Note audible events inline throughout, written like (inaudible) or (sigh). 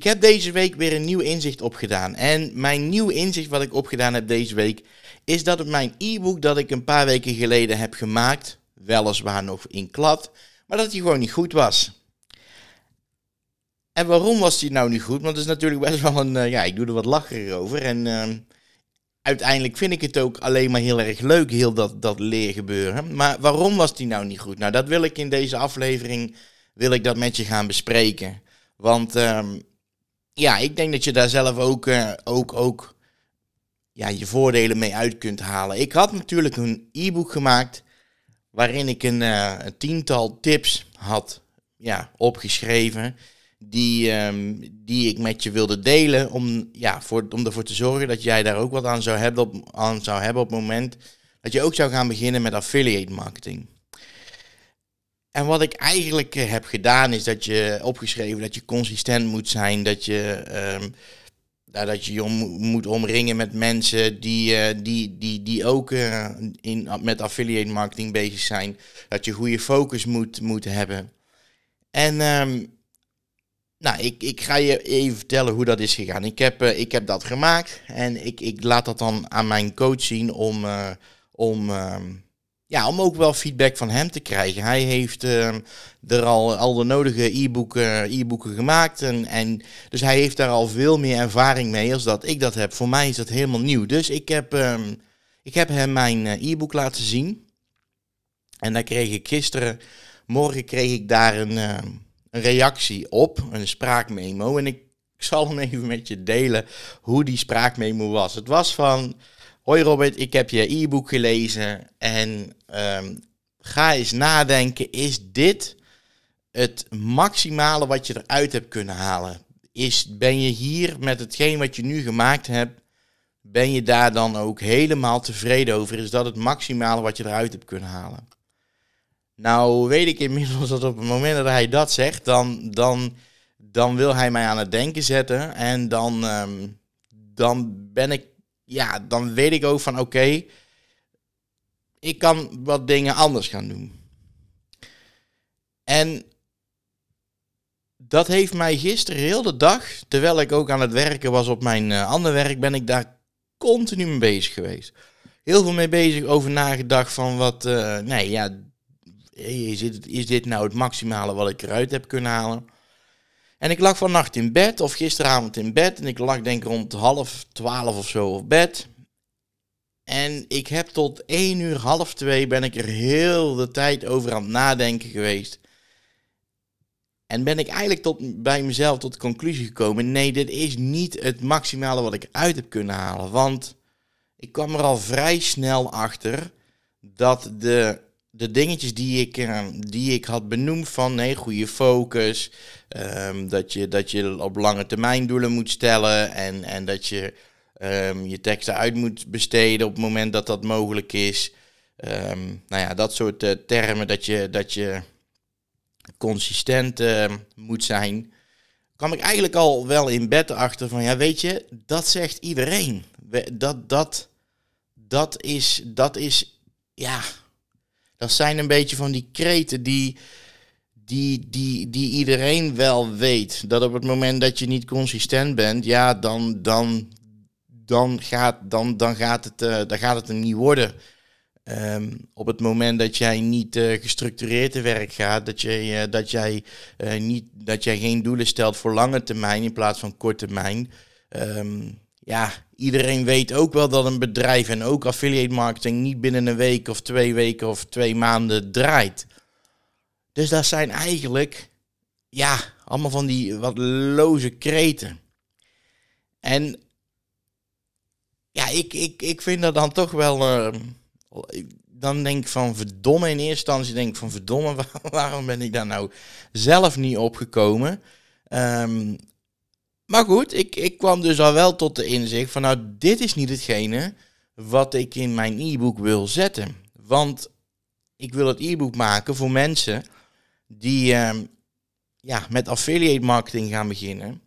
Ik heb deze week weer een nieuw inzicht opgedaan. En mijn nieuw inzicht wat ik opgedaan heb deze week is dat het mijn e-book dat ik een paar weken geleden heb gemaakt, weliswaar nog in klad, maar dat die gewoon niet goed was. En waarom was die nou niet goed? Want het is natuurlijk best wel een, uh, ja, ik doe er wat lacherig over. En uh, uiteindelijk vind ik het ook alleen maar heel erg leuk, heel dat, dat leergebeuren. Maar waarom was die nou niet goed? Nou, dat wil ik in deze aflevering, wil ik dat met je gaan bespreken. Want um, ja, ik denk dat je daar zelf ook, uh, ook, ook ja, je voordelen mee uit kunt halen. Ik had natuurlijk een e-book gemaakt waarin ik een, uh, een tiental tips had ja, opgeschreven die, um, die ik met je wilde delen om, ja, voor, om ervoor te zorgen dat jij daar ook wat aan zou, hebben op, aan zou hebben op het moment dat je ook zou gaan beginnen met affiliate marketing. En wat ik eigenlijk eh, heb gedaan is dat je opgeschreven dat je consistent moet zijn, dat je, um, dat je je om, moet omringen met mensen die, uh, die, die, die ook uh, in, met affiliate marketing bezig zijn, dat je goede focus moet, moet hebben. En um, nou, ik, ik ga je even vertellen hoe dat is gegaan. Ik heb, ik heb dat gemaakt en ik, ik laat dat dan aan mijn coach zien om, om, uh, ja, om ook wel feedback van hem te krijgen. Hij heeft ehm, er al, al de nodige e-boeken, e-boeken gemaakt en, en dus hij heeft daar al veel meer ervaring mee als dat ik dat heb. Voor mij is dat helemaal nieuw. Dus ik heb, ehm, ik heb hem mijn eh, e-book laten zien en daar kreeg ik gisteren, morgen kreeg ik daar een een reactie op, een spraakmemo. En ik zal hem even met je delen hoe die spraakmemo was. Het was van, hoi Robert, ik heb je e-book gelezen en um, ga eens nadenken, is dit het maximale wat je eruit hebt kunnen halen? Is, ben je hier met hetgeen wat je nu gemaakt hebt, ben je daar dan ook helemaal tevreden over? Is dat het maximale wat je eruit hebt kunnen halen? Nou weet ik inmiddels dat op het moment dat hij dat zegt, dan, dan, dan wil hij mij aan het denken zetten. En dan, um, dan ben ik, ja, dan weet ik ook van oké, ik kan wat dingen anders gaan doen. En dat heeft mij gisteren heel de dag, terwijl ik ook aan het werken was op mijn uh, andere werk, ben ik daar continu mee bezig geweest. Heel veel mee bezig over nagedacht van wat, uh, nee ja, is dit, is dit nou het maximale wat ik eruit heb kunnen halen? En ik lag vannacht in bed, of gisteravond in bed, en ik lag denk rond half twaalf of zo op bed. En ik heb tot één uur, half twee, ben ik er heel de tijd over aan het nadenken geweest. En ben ik eigenlijk tot, bij mezelf tot de conclusie gekomen, nee, dit is niet het maximale wat ik uit heb kunnen halen. Want ik kwam er al vrij snel achter dat de de dingetjes die ik, uh, die ik had benoemd van nee, goede focus, um, dat, je, dat je op lange termijn doelen moet stellen en, en dat je um, je teksten uit moet besteden op het moment dat dat mogelijk is. Nou ja, dat soort uh, termen, dat je, dat je consistent moet zijn. kwam ik eigenlijk al wel in bed achter van, ja weet je, dat zegt iedereen. Dat, dat, dat is, dat is, ja, dat zijn een beetje van die kreten die, die, die, die iedereen wel weet. Dat op het moment dat je niet consistent bent, ja, dan, dan, dan, gaat, dan, dan, gaat, het, uh, dan gaat het niet worden. Um, op het moment dat jij niet uh, gestructureerd te werk gaat, dat, je, uh, dat, jij, niet, dat jij geen doelen stelt voor lange termijn in plaats van korte termijn. Um, ja, iedereen weet ook wel dat een bedrijf en ook affiliate marketing niet binnen een week of twee weken of twee maanden draait. Dus dat zijn eigenlijk, ja, allemaal van die wat loze kreten. En ja, ik, ik, ik vind dat dan toch wel. Uh, dan denk ik van verdomme, in eerste instantie denk ik van verdomme, (laughs) waarom ben ik daar nou zelf niet opgekomen? Um, maar goed, ik, ik kwam dus al wel tot de inzicht van nou, dit is niet hetgene wat ik in mijn e-book wil zetten. Want ik wil het e-book maken voor mensen die uh, ja, met affiliate marketing gaan beginnen.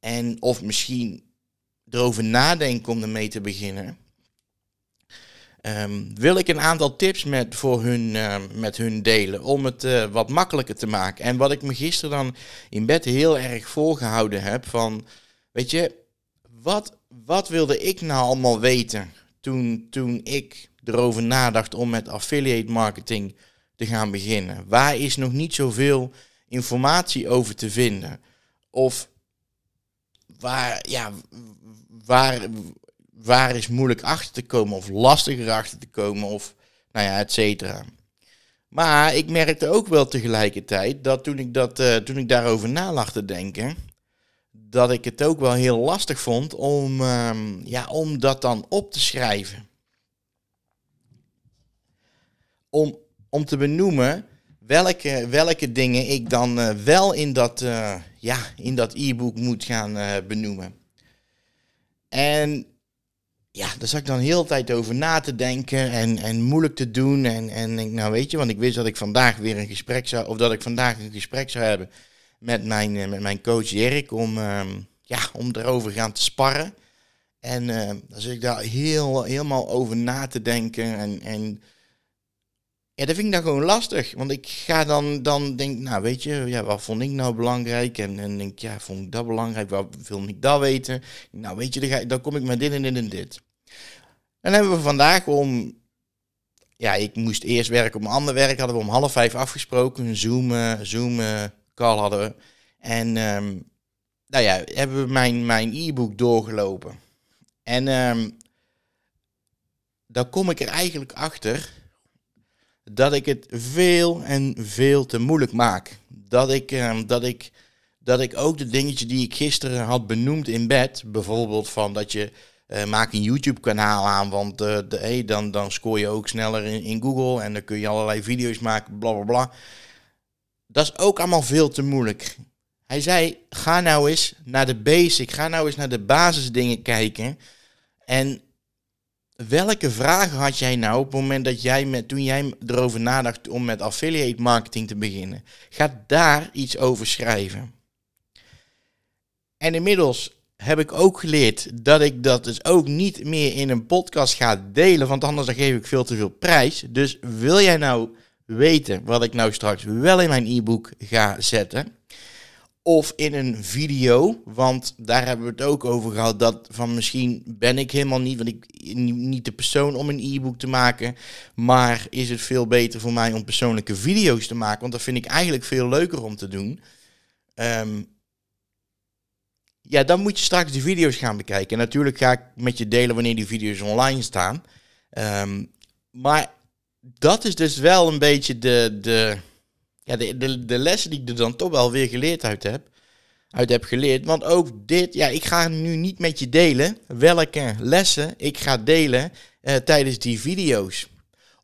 En of misschien erover nadenken om ermee te beginnen. Ehm, wil ik een aantal tips met, voor hun, ehm, met hun delen. Om het eh, wat makkelijker te maken. En wat ik me gisteren dan in bed heel erg voorgehouden heb. Van, weet je, wat, wat wilde ik nou allemaal weten toen, toen ik erover nadacht om met affiliate marketing te gaan beginnen? Waar is nog niet zoveel informatie over te vinden? Of waar, ja, waar, waar is moeilijk achter te komen of lastiger achter te komen of nou ja, et cetera. Maar ik merkte ook wel tegelijkertijd dat toen ik, dat, uh, toen ik daarover na lag te denken, dat ik het ook wel heel lastig vond om, um, ja, om dat dan op te schrijven. Om, om te benoemen welke, welke dingen ik dan uh, wel in dat, uh, ja, in dat e-book moet gaan benoemen. En ja, daar zat ik dan heel tijd over na te denken en, en moeilijk te doen. En, en denk, nou weet je, want ik wist dat ik vandaag weer een gesprek zou, of dat ik vandaag een gesprek zou hebben met mijn, eh, met mijn coach Erik om, um, ja, om erover gaan te sparren. En uh, dan zit ik daar heel, helemaal over na te denken. En, en ja, dat vind ik dan gewoon lastig. Want ik ga dan, dan denk, nou weet je, ja, wat vond ik nou belangrijk? En, en denk, ja, vond ik dat belangrijk? Wat wil ik dat weten? Nou weet je, dan, ga, dan kom ik met dit en dit en dit. En hebben we vandaag om, ja, ik moest eerst werken op een ander werk, hadden we om half vijf afgesproken. Een Zoom, uh, Zoom uh, call hadden we. En um, nou ja, hebben we mijn, mijn e-book doorgelopen. En um, dan kom ik er eigenlijk achter dat ik het veel en veel te moeilijk maak. Dat ik, um, dat ik, dat ik ook de dingetjes die ik gisteren had benoemd in bed, bijvoorbeeld van dat je uh, maak een YouTube-kanaal aan, want uh, de, dan, dan scoor je ook sneller in, in, Google en dan kun je allerlei video's maken, bla bla bla. Dat is ook allemaal veel te moeilijk. Hij zei: ga nou eens naar de basic, ga nou eens naar de basisdingen kijken. En welke vragen had jij nou op het moment dat jij met, toen jij erover nadacht om met affiliate marketing te beginnen? Ga daar iets over schrijven. En inmiddels heb ik ook geleerd dat ik dat dus ook niet meer in een podcast ga delen, want anders dan geef ik veel te veel prijs. Dus wil jij nou weten wat ik nou straks wel in mijn e-book ga zetten, of in een video, want daar hebben we het ook over gehad, dat van misschien ben ik helemaal niet, want ik niet de persoon om een e-book te maken, maar is het veel beter voor mij om persoonlijke video's te maken, want dat vind ik eigenlijk veel leuker om te doen. Um, ja, dan moet je straks die video's gaan bekijken. En natuurlijk ga ik met je delen wanneer die video's online staan. Um, maar dat is dus wel een beetje de, de, ja, de, de, de lessen die ik er dan toch wel weer geleerd uit heb. Uit heb geleerd. Want ook dit, ja, ik ga nu niet met je delen welke lessen ik ga delen uh, tijdens die video's.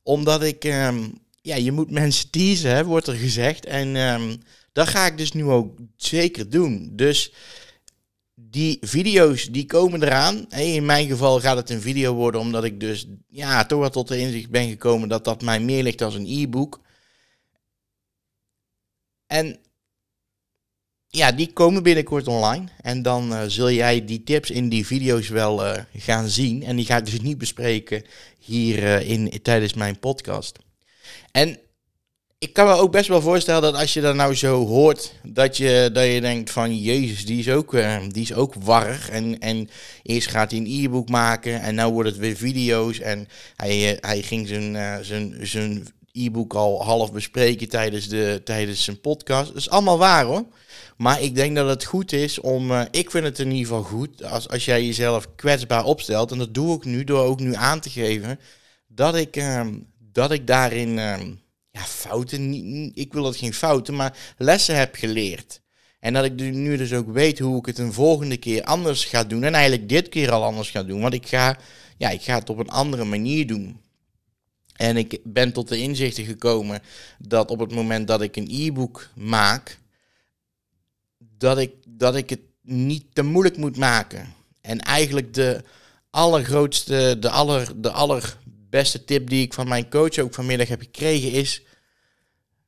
Omdat ik, um, ja, je moet mensen teasen, wordt er gezegd. En um, dat ga ik dus nu ook zeker doen. Dus die video's die komen eraan. In mijn geval gaat het een video worden omdat ik dus ja, toch wel tot de inzicht ben gekomen dat dat mij meer ligt als een e-book. En ja, die komen binnenkort online. En dan uh, zul jij die tips in die video's wel uh, gaan zien. En die ga ik dus niet bespreken hier uh, in, tijdens mijn podcast. En ik kan me ook best wel voorstellen dat als je dat nou zo hoort, dat je, dat je denkt van Jezus, die is ook, uh, die is ook warrig. En, en eerst gaat hij een e-book maken en nu wordt het weer video's. En hij, uh, hij ging zijn, uh, zijn, zijn e-book al half bespreken tijdens, de, tijdens zijn podcast. Dat is allemaal waar hoor. Maar ik denk dat het goed is om, ik vind het in ieder geval goed, als, als jij jezelf kwetsbaar opstelt. En dat doe ik nu door ook nu aan te geven dat ik, ehm, dat ik daarin ehm, ja, fouten, ik wil dat geen fouten, maar lessen heb geleerd. En dat ik nu dus ook weet hoe ik het een volgende keer anders ga doen. En eigenlijk dit keer al anders ga doen. Want ik ga, ja, ik ga het op een andere manier doen. En ik ben tot de inzichten gekomen dat op het moment dat ik een e-book maak, dat ik, dat ik het niet te moeilijk moet maken. En eigenlijk de allergrootste, de, aller, de aller beste tip die ik van mijn coach ook vanmiddag heb gekregen is: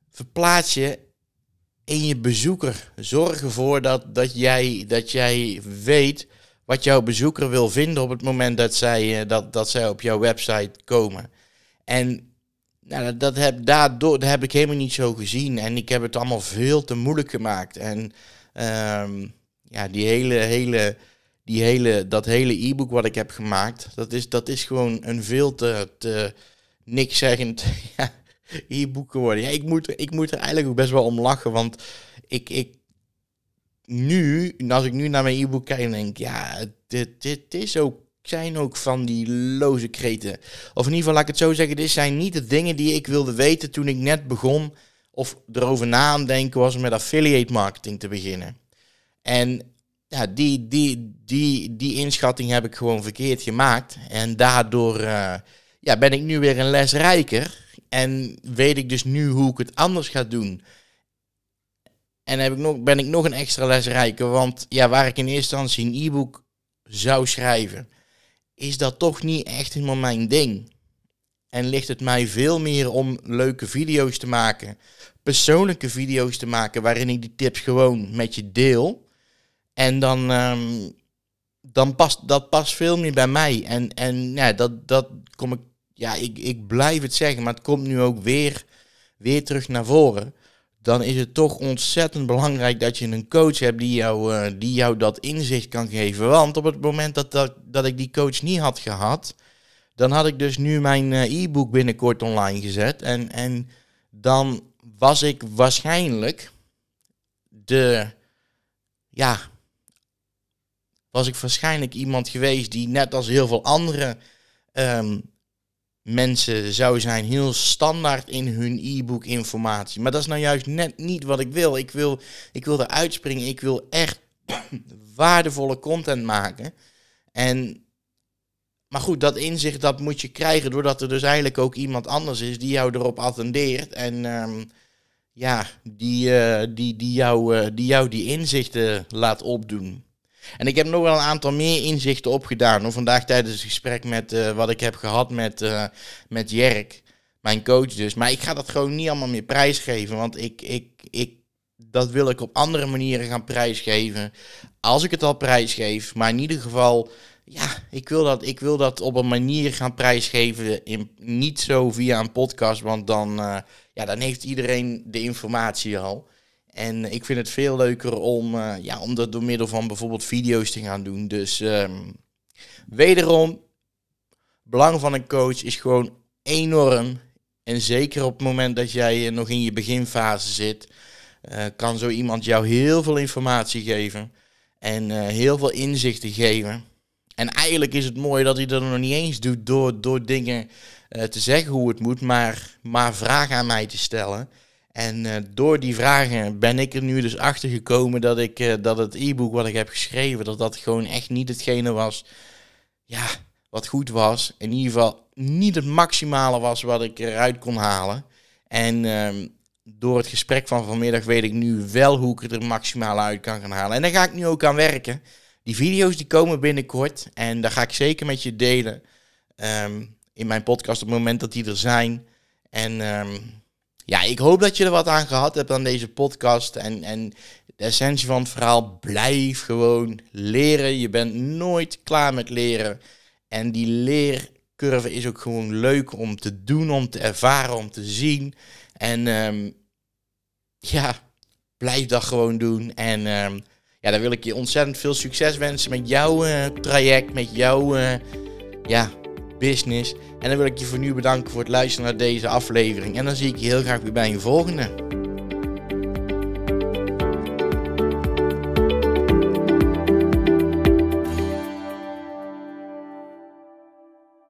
verplaats je in je bezoeker. Zorg ervoor dat, dat, jij, dat jij weet wat jouw bezoeker wil vinden op het moment dat zij, uh, dat, dat zij op jouw website komen. En nou, dat, heb, daardoor, dat heb ik helemaal niet zo gezien. En ik heb het allemaal veel te moeilijk gemaakt. En um, ja, die hele, hele, die hele, dat hele e-book wat ik heb gemaakt, dat is, dat is gewoon een veel te, te niks zeggend (laughs) ja, e-book geworden. Ja, ik moet, ik moet er eigenlijk ook best wel om lachen, want ik, ik nu, als ik nu naar mijn e-book kijk, denk ik, ja, dit, dit is ook, zijn ook van die loze kreten. Of in ieder geval, laat ik het zo zeggen, dit zijn niet de dingen die ik wilde weten toen ik net begon, of erover na aan denken was om met affiliate marketing te beginnen. En ja, die, die, die, die inschatting heb ik gewoon verkeerd gemaakt. En daardoor uh, ja, ben ik nu weer een les rijker. En weet ik dus nu hoe ik het anders ga doen. En heb ik nog, ben ik nog een extra les rijker. Want ja, waar ik in eerste instantie een e-book zou schrijven, is dat toch niet echt helemaal mijn ding. En ligt het mij veel meer om leuke video's te maken, persoonlijke video's te maken, waarin ik die tips gewoon met je deel. En dan, um, dan past dat past veel meer bij mij. En, en ja, dat, dat kom ik, ja, ik, ik blijf het zeggen, maar het komt nu ook weer, weer terug naar voren. Dan is het toch ontzettend belangrijk dat je een coach hebt die jou, uh, die jou dat inzicht kan geven. Want op het moment dat, dat, dat ik die coach niet had gehad, dan had ik dus nu mijn uh, e-book binnenkort online gezet. En, en dan was ik waarschijnlijk de, ja, was ik waarschijnlijk iemand geweest die net als heel veel andere um, mensen zou zijn, heel standaard in hun e-book informatie. Maar dat is nou juist net niet wat ik wil. Ik wil, ik wil eruit springen. Ik wil echt (clears throat) waardevolle content maken. En, maar goed, dat inzicht dat moet je krijgen doordat er dus eigenlijk ook iemand anders is die jou erop attendeert. En um, ja, die, uh, die, die, jou, uh, die jou die inzichten laat opdoen. En ik heb nog wel een aantal meer inzichten opgedaan. Hoor. Vandaag tijdens het gesprek met uh, wat ik heb gehad met, uh, met Jerk, mijn coach dus. Maar ik ga dat gewoon niet allemaal meer prijsgeven. Want ik, ik, ik, dat wil ik op andere manieren gaan prijsgeven. Als ik het al prijsgeef. Maar in ieder geval, ja, ik wil dat, ik wil dat op een manier gaan prijsgeven. In, niet zo via een podcast. Want dan, uh, ja, dan heeft iedereen de informatie al. En ik vind het veel leuker om, uh, ja, om dat door middel van bijvoorbeeld video's te gaan doen. Dus um, wederom, belang van een coach is gewoon enorm. En zeker op het moment dat jij nog in je beginfase zit, uh, kan zo iemand jou heel veel informatie geven. En heel veel inzichten geven. En eigenlijk is het mooi dat hij dat nog niet eens doet door, door dingen te zeggen hoe het moet, maar, maar vragen aan mij te stellen. En uh, door die vragen ben ik er nu dus achter gekomen dat, ik, uh, dat het e-book wat ik heb geschreven, dat dat gewoon echt niet hetgene was ja, wat goed was. In ieder geval niet het maximale was wat ik eruit kon halen. En uh, door het gesprek van vanmiddag weet ik nu wel hoe ik er maximaal uit kan gaan halen. En daar ga ik nu ook aan werken. Die video's die komen binnenkort en daar ga ik zeker met je delen um, in mijn podcast op het moment dat die er zijn. En... Um, ja, ik hoop dat je er wat aan gehad hebt aan deze podcast. En, en de essentie van het verhaal, blijf gewoon leren. Je bent nooit klaar met leren. En die leercurve is ook gewoon leuk om te doen, om te ervaren, om te zien. En um, ja, blijf dat gewoon doen. En um, ja, dan wil ik je ontzettend veel succes wensen met jouw uh, traject, met jouw uh, ja, business. En dan wil ik je voor nu bedanken voor het luisteren naar deze aflevering. En dan zie ik je heel graag weer bij een volgende.